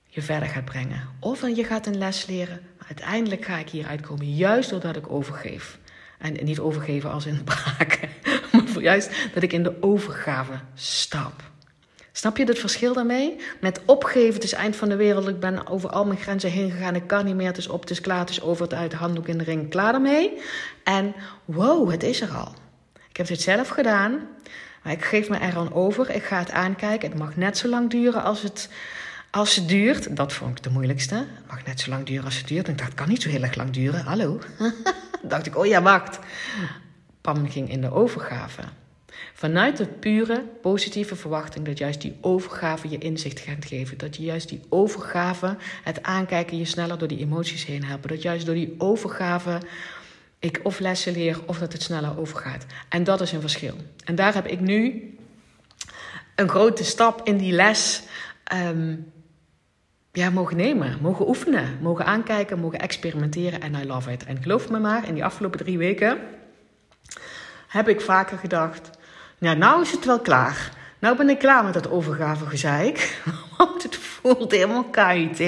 je verder gaat brengen. Of je gaat een les leren, uiteindelijk ga ik hier uitkomen, juist doordat ik overgeef. En niet overgeven als in braken, juist dat ik in de overgave stap. Snap je het verschil daarmee? Met opgeven, het is eind van de wereld, ik ben over al mijn grenzen heen gegaan, ik kan niet meer, het is op, het is klaar, het is over, het uit, handdoek in de ring, klaar ermee. En wow, het is er al. Ik heb dit zelf gedaan. Maar ik geef me er aan over. Ik ga het aankijken. Het mag net zo lang duren als het, als het duurt. Dat vond ik de moeilijkste. Het mag net zo lang duren als het duurt. En ik dacht, het kan niet zo heel erg lang duren. Hallo. dacht ik, oh ja, wacht. Pam ging in de overgave. Vanuit de pure positieve verwachting dat juist die overgave je inzicht gaat geven. Dat je juist die overgave, het aankijken, je sneller door die emoties heen helpen. Dat juist door die overgave ik of lessen leer of dat het sneller overgaat. En dat is een verschil. En daar heb ik nu een grote stap in die les ehm, ja, mogen nemen, mogen oefenen, mogen aankijken, mogen experimenteren. En I love it. En geloof me maar, in die afgelopen drie weken heb ik vaker gedacht: nou, nou is het wel klaar. Nou ben ik klaar met dat overgavegezeik. Want het voelt helemaal KIT.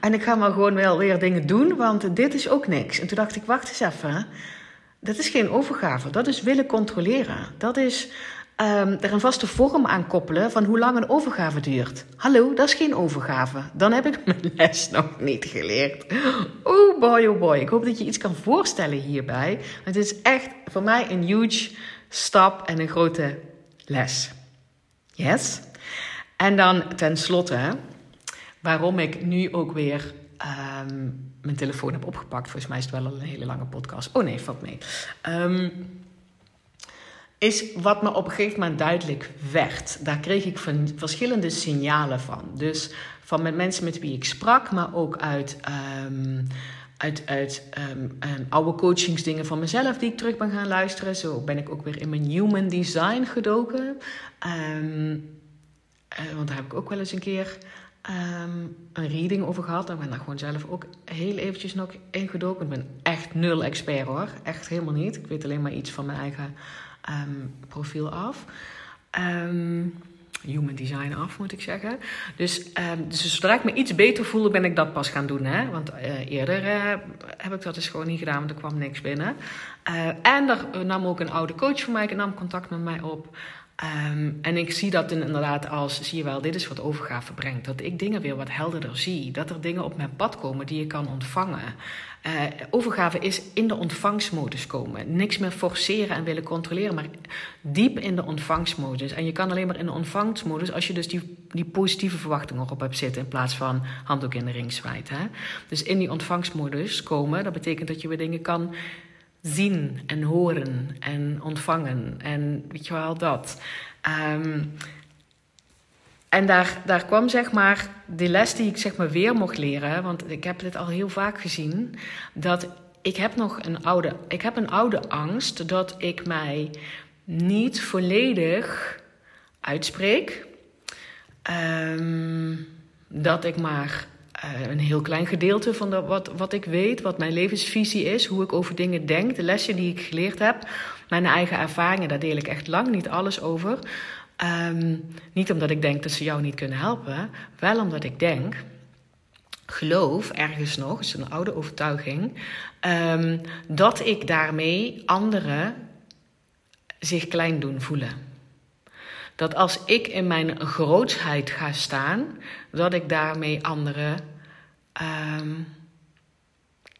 En ik ga maar gewoon wel weer dingen doen, want dit is ook niks. En toen dacht ik, wacht eens even. Dat is geen overgave. Dat is willen controleren. Dat is um, er een vaste vorm aan koppelen van hoe lang een overgave duurt. Hallo, dat is geen overgave. Dan heb ik mijn les nog niet geleerd. Oh boy, oh boy. Ik hoop dat je iets kan voorstellen hierbij. Het is echt voor mij een huge stap en een grote les. Yes? En dan tenslotte, waarom ik nu ook weer ehm, mijn telefoon heb opgepakt. Volgens mij is het wel een hele lange podcast. Oh nee, valt mee. Um, is wat me op een gegeven moment duidelijk werd. Daar kreeg ik van verschillende signalen van. Dus van met mensen met wie ik sprak, maar ook uit, um, uit, uit um, oude coachingsdingen van mezelf die ik terug ben gaan luisteren. Zo ben ik ook weer in mijn human design gedoken. Um, want daar heb ik ook wel eens een keer een reading over gehad. En ben daar gewoon zelf ook heel eventjes nog ingedoken. Ik ben echt nul expert hoor. Echt helemaal niet. Ik weet alleen maar iets van mijn eigen um, profiel af. Um, human design af, moet ik zeggen. Dus, um, dus zodra ik me iets beter voelde, ben ik dat pas gaan doen. Hè? Want uh, eerder uh, heb ik dat dus gewoon niet gedaan, want er kwam niks binnen. Uh, en er nam ook een oude coach van mij, en nam contact met mij op. Um, en ik zie dat inderdaad als, zie je wel, dit is wat overgave brengt. Dat ik dingen weer wat helderder zie. Dat er dingen op mijn pad komen die je kan ontvangen. Uh, overgave is in de ontvangstmodus komen. Niks meer forceren en willen controleren, maar diep in de ontvangstmodus. En je kan alleen maar in de ontvangstmodus als je dus die, die positieve verwachtingen erop hebt zitten in plaats van handdoek in de ring zwaait. Hè? Dus in die ontvangstmodus komen, dat betekent dat je weer dingen kan zien en horen en ontvangen. En weet je wel, dat. Um, en daar, daar kwam zeg maar die les die ik zeg maar weer mocht leren. Want ik heb dit al heel vaak gezien. Dat ik heb nog een oude, ik heb een oude angst dat ik mij niet volledig uitspreek. Um, dat ik maar uh, een heel klein gedeelte van wat, wat ik weet, wat mijn levensvisie is, hoe ik over dingen denk, de lessen die ik geleerd heb, mijn eigen ervaringen, daar deel ik echt lang niet alles over. Um, niet omdat ik denk dat ze jou niet kunnen helpen, wel omdat ik denk, geloof ergens nog, is een oude overtuiging, um, dat ik daarmee anderen zich klein doen voelen. Dat als ik in mijn grootsheid ga staan, dat ik daarmee anderen um,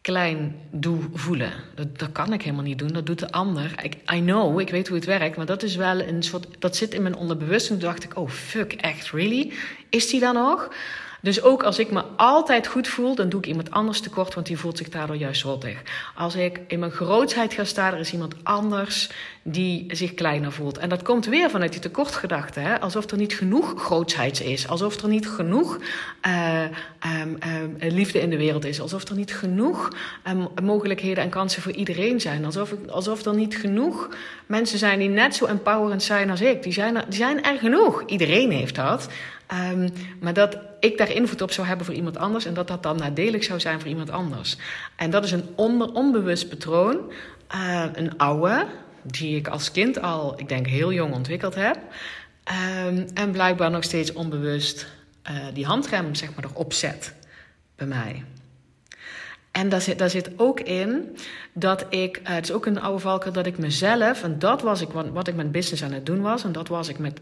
klein doe voelen. Dat, dat kan ik helemaal niet doen, dat doet de ander. Ik, I know, ik weet hoe het werkt, maar dat is wel een soort. Dat zit in mijn onderbewustzijn. Toen dacht ik, oh fuck, echt, really? Is die dan nog? Dus ook als ik me altijd goed voel, dan doe ik iemand anders tekort, want die voelt zich daardoor juist rottig. Als ik in mijn grootheid ga staan, er is iemand anders die zich kleiner voelt. En dat komt weer vanuit die tekortgedachte, hè? alsof er niet genoeg grootsheid is, alsof er niet genoeg uh, um, um, liefde in de wereld is, alsof er niet genoeg um, mogelijkheden en kansen voor iedereen zijn, alsof, alsof er niet genoeg mensen zijn die net zo empowerend zijn als ik. Die zijn er, die zijn er genoeg. Iedereen heeft dat. Um, maar dat ik daar invloed op zou hebben voor iemand anders en dat dat dan nadelig zou zijn voor iemand anders. En dat is een on, onbewust patroon, uh, een oude, die ik als kind al, ik denk heel jong ontwikkeld heb. Um, en blijkbaar nog steeds onbewust uh, die handrem zeg maar erop zet bij mij. En daar zit, zit ook in dat ik, uh, het is ook een oude valker, dat ik mezelf, en dat was ik wat, ik met business aan het doen was, en dat was ik met,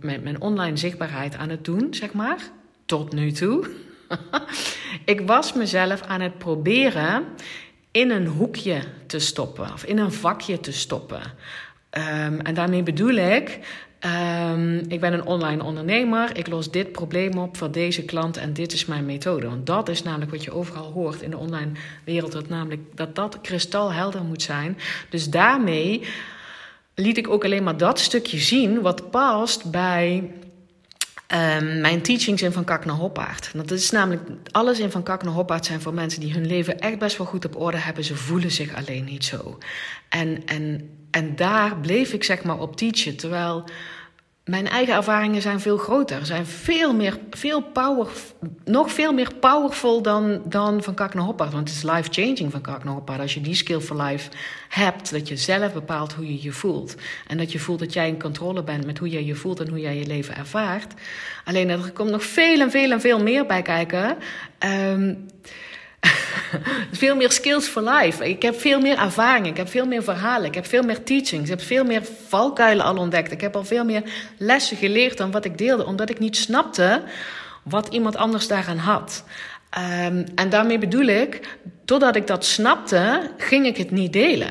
met mijn online zichtbaarheid aan het doen, zeg maar, tot nu toe. ik was mezelf aan het proberen in een hoekje te stoppen, of in een vakje te stoppen Ehm, en daarmee bedoel ik, um, ik ben een online ondernemer. Ik los dit probleem op voor deze klant en dit is mijn methode. Want dat is namelijk wat je overal hoort in de online wereld. Dat namelijk dat dat kristalhelder moet zijn. Dus daarmee liet ik ook alleen maar dat stukje zien wat past bij Um, mijn teachings in Van Kak naar Hoppaard. Dat is namelijk alles in Van Kak naar Hoppaard zijn voor mensen die hun leven echt best wel goed op orde hebben. Ze voelen zich alleen niet zo. En, en, en daar bleef ik zeg maar op teachen. Terwijl mijn eigen ervaringen zijn veel groter. Zijn veel meer, veel power, nog veel meer powerful dan, dan van Kak naar Hoppaard. Want het is life-changing van Kak naar Hoppaard. Als je die skill for life hebt, dat je zelf bepaalt hoe je je voelt. En dat je voelt dat jij in controle bent met hoe jij je voelt en hoe jij je leven ervaart. Alleen er komt nog veel en veel en veel meer bij kijken. Um, veel meer skills for life. Ik heb veel meer ervaring. Ik heb veel meer verhalen. Ik heb veel meer teachings. Ik heb veel meer valkuilen al ontdekt. Ik heb al veel meer lessen geleerd dan wat ik deelde. Omdat ik niet snapte wat iemand anders daaraan had. Um, en daarmee bedoel ik, doordat ik dat snapte, ging ik het niet delen.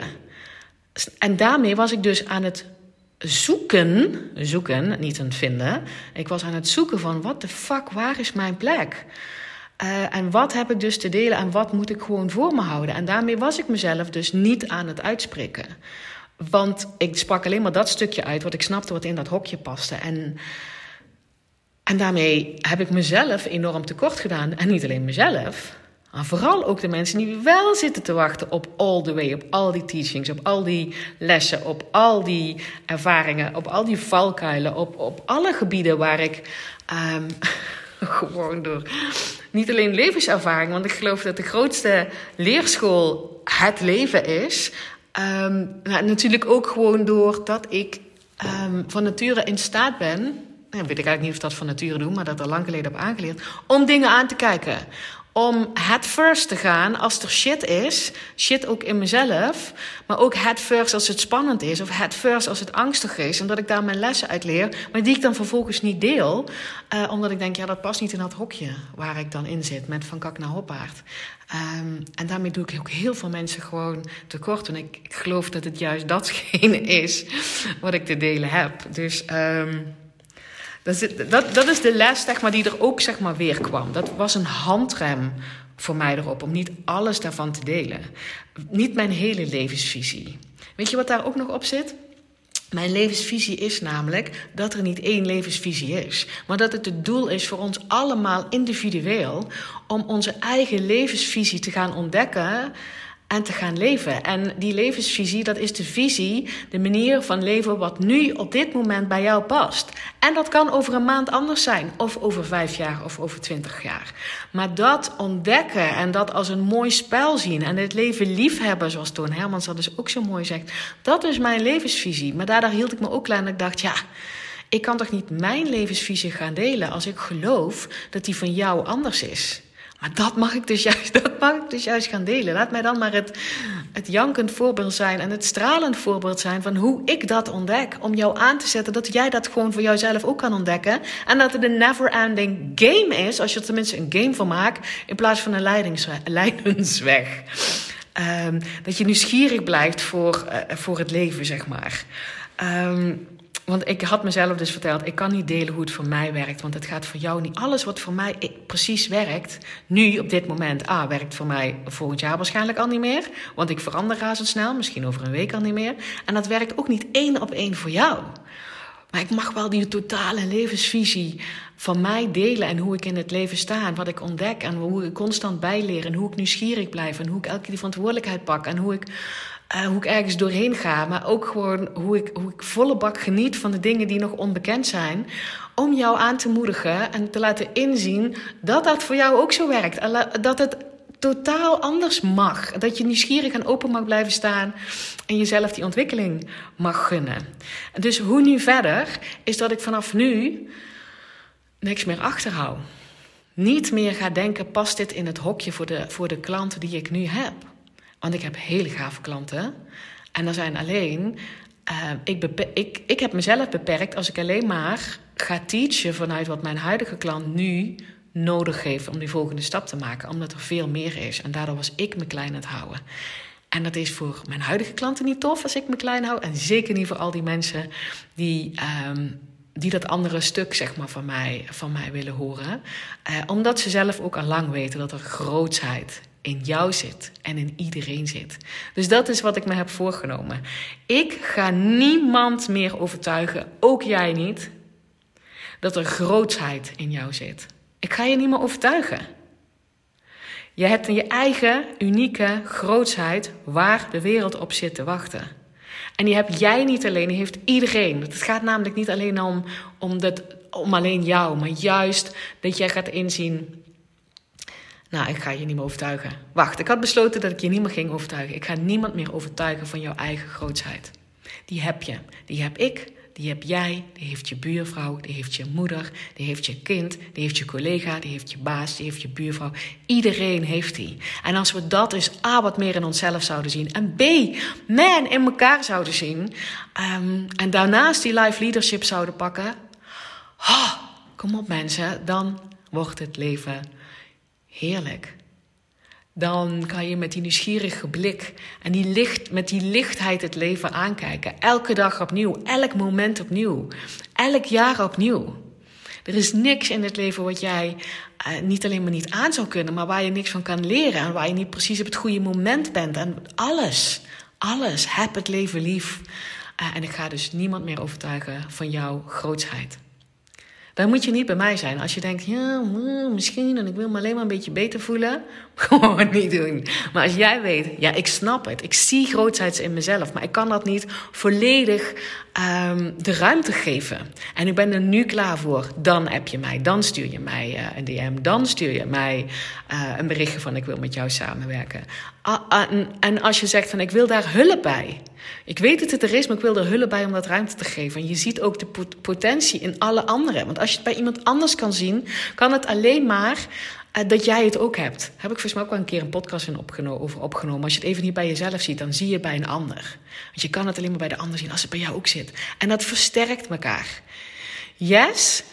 En daarmee was ik dus aan het zoeken, zoeken, niet aan het vinden. Ik was aan het zoeken van, wat de fuck, waar is mijn plek? Uh, en wat heb ik dus te delen en wat moet ik gewoon voor me houden? En daarmee was ik mezelf dus niet aan het uitspreken. Want ik sprak alleen maar dat stukje uit wat ik snapte wat in dat hokje paste. En, en daarmee heb ik mezelf enorm tekort gedaan. En niet alleen mezelf, maar vooral ook de mensen die wel zitten te wachten op all the way, op al die teachings, op al die lessen, op al die ervaringen, op al die valkuilen, op, op alle gebieden waar ik um, gewoon door niet alleen levenservaring, want ik geloof dat de grootste leerschool het leven is. Nou, natuurlijk ook gewoon doordat ik um, van nature in staat ben. Nou, weet ik eigenlijk niet of dat van nature doe, maar dat er lang geleden heb aangeleerd. Om dingen aan te kijken om het first te gaan als er shit is. Shit ook in mezelf. Maar ook het first als het spannend is. Of het first als het angstig is. En dat ik daar mijn lessen uit leer. Maar die ik dan vervolgens niet deel. Uh, omdat ik denk, ja, dat past niet in dat hokje waar ik dan in zit. Met van kak naar hoppaard. Um, en daarmee doe ik ook heel veel mensen gewoon tekort. En ik, ik geloof dat het juist datgene is wat ik te delen heb. Dus... Um, dat is, dat, dat is de les zeg maar, die er ook zeg maar, weer kwam. Dat was een handrem voor mij erop om niet alles daarvan te delen. Niet mijn hele levensvisie. Weet je wat daar ook nog op zit? Mijn levensvisie is namelijk dat er niet één levensvisie is, maar dat het het doel is voor ons allemaal individueel om onze eigen levensvisie te gaan ontdekken en te gaan leven. En die levensvisie, dat is de visie, de manier van leven wat nu op dit moment bij jou past. En dat kan over een maand anders zijn, of over vijf jaar, of over twintig jaar. Maar dat ontdekken en dat als een mooi spel zien en het leven liefhebben, zoals Toon Hermans dat dus ook zo mooi zegt, dat is mijn levensvisie. Maar daardoor hield ik me ook klein en ik dacht, ja. Ik kan toch niet mijn levensvisie gaan delen als ik geloof dat die van jou anders is. Maar dat mag ik dus juist, dat mag ik dus juist gaan delen. Laat mij dan maar het, het jankend voorbeeld zijn en het stralend voorbeeld zijn van hoe ik dat ontdek. Om jou aan te zetten dat jij dat gewoon voor jouzelf ook kan ontdekken. En dat het een never-ending game is, als je er tenminste een game van maakt, in plaats van een leidensweg. Um, dat je nieuwsgierig blijft voor, uh, voor het leven, zeg maar. Um, want ik had mezelf dus verteld, ik kan niet delen hoe het voor mij werkt. Want het gaat voor jou niet. Alles wat voor mij precies werkt, nu op dit moment, ah, werkt voor mij volgend jaar waarschijnlijk al niet meer. Want ik verander razendsnel, misschien over een week al niet meer. En dat werkt ook niet één op één voor jou. Maar ik mag wel die totale levensvisie van mij delen en hoe ik in het leven sta en wat ik ontdek en hoe ik constant bijleer en hoe ik nieuwsgierig blijf en hoe ik elke keer die verantwoordelijkheid pak en hoe ik uh, hoe ik ergens doorheen ga, maar ook gewoon hoe ik, hoe ik volle bak geniet van de dingen die nog onbekend zijn. Om jou aan te moedigen en te laten inzien dat dat voor jou ook zo werkt. Dat het totaal anders mag. Dat je nieuwsgierig en open mag blijven staan en jezelf die ontwikkeling mag gunnen. Dus hoe nu verder, is dat ik vanaf nu niks meer achterhoud. Niet meer ga denken, past dit in het hokje voor de, voor de klanten die ik nu heb? Want ik heb hele gave klanten. En er zijn alleen. Uh, ik, ik, ik heb mezelf beperkt als ik alleen maar ga teachen vanuit wat mijn huidige klant nu nodig heeft om die volgende stap te maken. Omdat er veel meer is. En daardoor was ik me klein aan het houden. En dat is voor mijn huidige klanten niet tof als ik me klein hou. En zeker niet voor al die mensen die, ehm, die dat andere stuk zeg maar, van, mij, van mij willen horen. Uh, omdat ze zelf ook al lang weten dat er grootsheid in jou zit en in iedereen zit. Dus dat is wat ik me heb voorgenomen. Ik ga niemand meer overtuigen, ook jij niet, dat er grootsheid in jou zit. Ik ga je niet meer overtuigen. Je hebt in je eigen unieke grootsheid waar de wereld op zit te wachten. En die heb jij niet alleen, die heeft iedereen. Het gaat namelijk niet alleen om, om, dat, om alleen jou, maar juist dat jij gaat inzien. Nou, ik ga je niet meer overtuigen. Wacht, ik had besloten dat ik je niet meer ging overtuigen. Ik ga niemand meer overtuigen van jouw eigen grootsheid. Die heb je, die heb ik, die heb jij, die heeft je buurvrouw, die heeft je moeder, die heeft je kind, die heeft je collega, die heeft je baas, die heeft je buurvrouw. Iedereen heeft die. En als we dat eens A, wat meer in onszelf zouden zien. En B, man, in elkaar zouden zien. Um, en daarnaast die life leadership zouden pakken. Kom op mensen, dan wordt het leven heerlijk dan kan je met die nieuwsgierige blik en die licht, met die lichtheid het leven aankijken. Elke dag opnieuw, elk moment opnieuw, elk jaar opnieuw. Er is niks in het leven wat jij uh, niet alleen maar niet aan zou kunnen, maar waar je niks van kan leren en waar je niet precies op het goede moment bent. En alles, alles, heb het leven lief. Uh, en ik ga dus niemand meer overtuigen van jouw grootsheid. Dan moet je niet bij mij zijn. Als je denkt, ja, misschien en ik wil me alleen maar een beetje beter voelen. Gewoon niet doen. Maar als jij weet, ja, ik snap het. Ik zie grootsheid in mezelf. Maar ik kan dat niet volledig um, de ruimte geven. En ik ben er nu klaar voor. Dan heb je mij. Dan stuur je mij uh, een DM. Dan stuur je mij uh, een berichtje van ik wil met jou samenwerken. en, als je zegt van ik wil daar hulp bij. Ik weet dat het er is, maar ik wil er hulp bij om dat ruimte te geven. En je ziet ook de potentie in alle anderen. Want als je het bij iemand anders kan zien, kan het alleen maar dat jij het ook hebt. Heb ik volgens mij ook wel een keer een podcast in over opgenomen. Als je het even niet bij jezelf ziet, dan zie je het bij een ander. Want je kan het alleen maar bij de ander zien als het bij jou ook zit. En dat versterkt elkaar. Yes?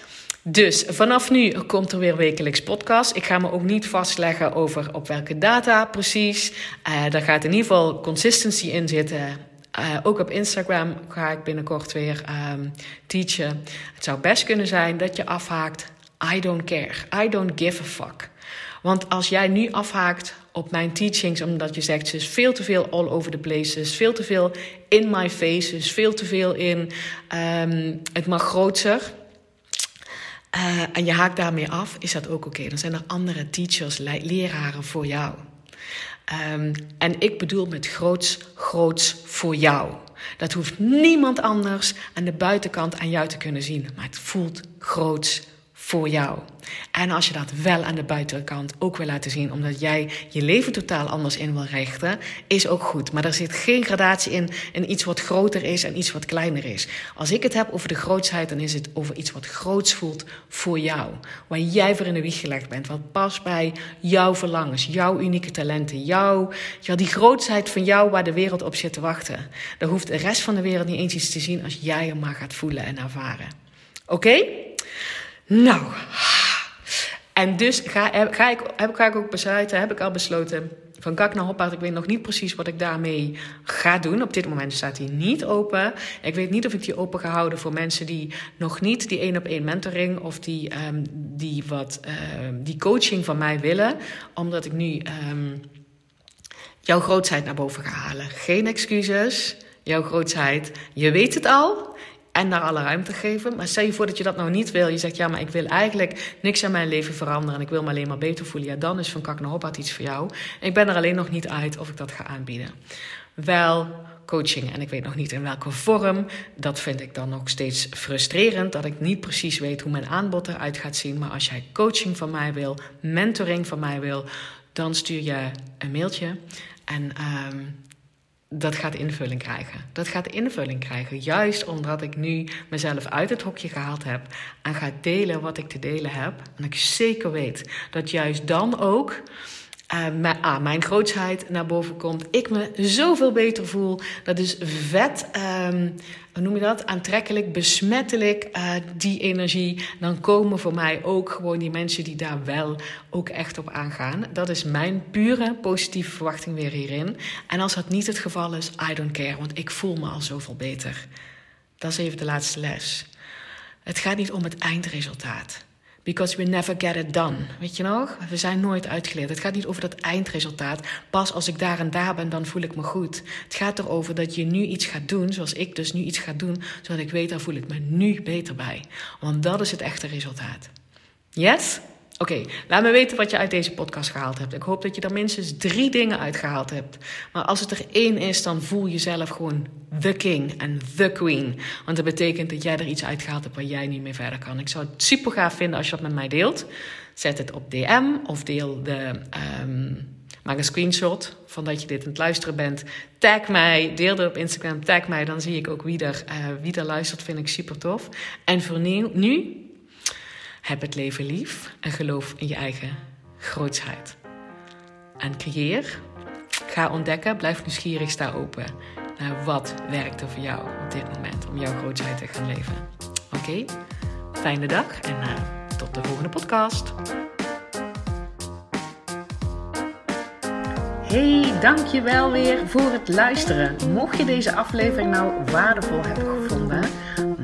Dus vanaf nu komt er weer wekelijks podcast. Ik ga me ook niet vastleggen over op welke data precies. Uh, daar gaat in ieder geval consistency in zitten. Uh, ook op Instagram ga ik binnenkort weer um, teachen. Het zou best kunnen zijn dat je afhaakt. I don't care. I don't give a fuck. Want als jij nu afhaakt op mijn teachings, omdat je zegt ze is veel te veel all over the places, veel te veel in my face, is veel te veel in um, het mag groter. Uh, en je haakt daarmee af, is dat ook oké. Dan zijn er andere teachers, leraren voor jou. Um, en ik bedoel met groots, groots voor jou. Dat hoeft niemand anders aan de buitenkant aan jou te kunnen zien. Maar het voelt groots voor jou. En als je dat wel aan de buitenkant ook wil laten zien, omdat jij je leven totaal anders in wil richten, is ook goed. Maar er zit geen gradatie in, in iets wat groter is en iets wat kleiner is. Als ik het heb over de grootsheid, dan is het over iets wat groots voelt voor jou. Waar jij voor in de wieg gelegd bent. Wat past bij jouw verlangens, jouw unieke talenten, jouw, ja, die grootsheid van jou waar de wereld op zit te wachten. Daar hoeft de rest van de wereld niet eens iets te zien als jij hem maar gaat voelen en ervaren. Oké? Nou, en dus ga, ga, ik, heb, ik ook besluiten, heb ik al besloten van Kak naar Hoppaard. Ik weet nog niet precies wat ik daarmee ga doen. Op dit moment staat hij niet open. Ik weet niet of ik die open ga houden voor mensen die nog niet die één op één mentoring of die, um, die, wat, um, die coaching van mij willen. Omdat ik nu um, jouw grootheid naar boven ga halen. Geen excuses. Jouw grootheid. Je weet het al en daar alle ruimte geven. Maar stel je voor dat je dat nou niet wil. Je zegt, ja, maar ik wil eigenlijk niks aan mijn leven veranderen... en ik wil me alleen maar beter voelen. Ja, dan is Van Kak naar Hoppaard iets voor jou. Ik ben er alleen nog niet uit of ik dat ga aanbieden. Wel coaching en ik weet nog niet in welke vorm. Dat vind ik dan nog steeds frustrerend... dat ik niet precies weet hoe mijn aanbod eruit gaat zien. Maar als jij coaching van mij wil, mentoring van mij wil... dan stuur je een mailtje... En um, dat gaat invulling krijgen. Dat gaat invulling krijgen, juist omdat ik nu mezelf uit het hokje gehaald heb en ga delen wat ik te delen heb. En ik zeker weet dat juist dan ook uh, mijn grootsheid naar boven komt. Ik me zoveel beter voel. Dat is vet, um, hoe noem je dat? Aantrekkelijk, besmettelijk, uh, die energie. Dan komen voor mij ook gewoon die mensen die daar wel ook echt op aangaan. Dat is mijn pure positieve verwachting weer hierin. En als dat niet het geval is, I don't care, want ik voel me al zoveel beter. Dat is even de laatste les. Het gaat niet om het eindresultaat. Because we never get it done. Weet je nog? We zijn nooit uitgeleerd. Het gaat niet over dat eindresultaat. Pas als ik daar en daar ben, dan voel ik me goed. Het gaat erover dat je nu iets gaat doen, zoals ik dus nu iets ga doen, zodat ik weet, daar voel ik me nu beter bij. Want dat is het echte resultaat. Yes? Oké, laat me weten wat je uit deze podcast gehaald hebt. Ik hoop dat je er minstens drie dingen uitgehaald hebt. Maar als het er één is, dan voel jezelf gewoon the king en the queen. Want dat betekent dat jij er iets uitgehaald hebt waar jij niet meer verder kan. Ik zou het super gaaf vinden als je dat met mij deelt. Zet het op DM of deel de. Um, maak een screenshot van dat je dit aan het luisteren bent. Tag mij, deel het op Instagram, tag mij. Dan zie ik ook wie er, uh, wie er luistert, vind ik super tof. En voor nu heb het leven lief en geloof in je eigen grootsheid. En creëer, ga ontdekken, blijf nieuwsgierig, sta open naar wat werkt er voor jou op dit moment om jouw grootsheid te gaan leven. Oké, fijne dag en uh, tot de volgende podcast. Hey, dankjewel weer voor het luisteren. Mocht je deze aflevering nou waardevol hebben gevonden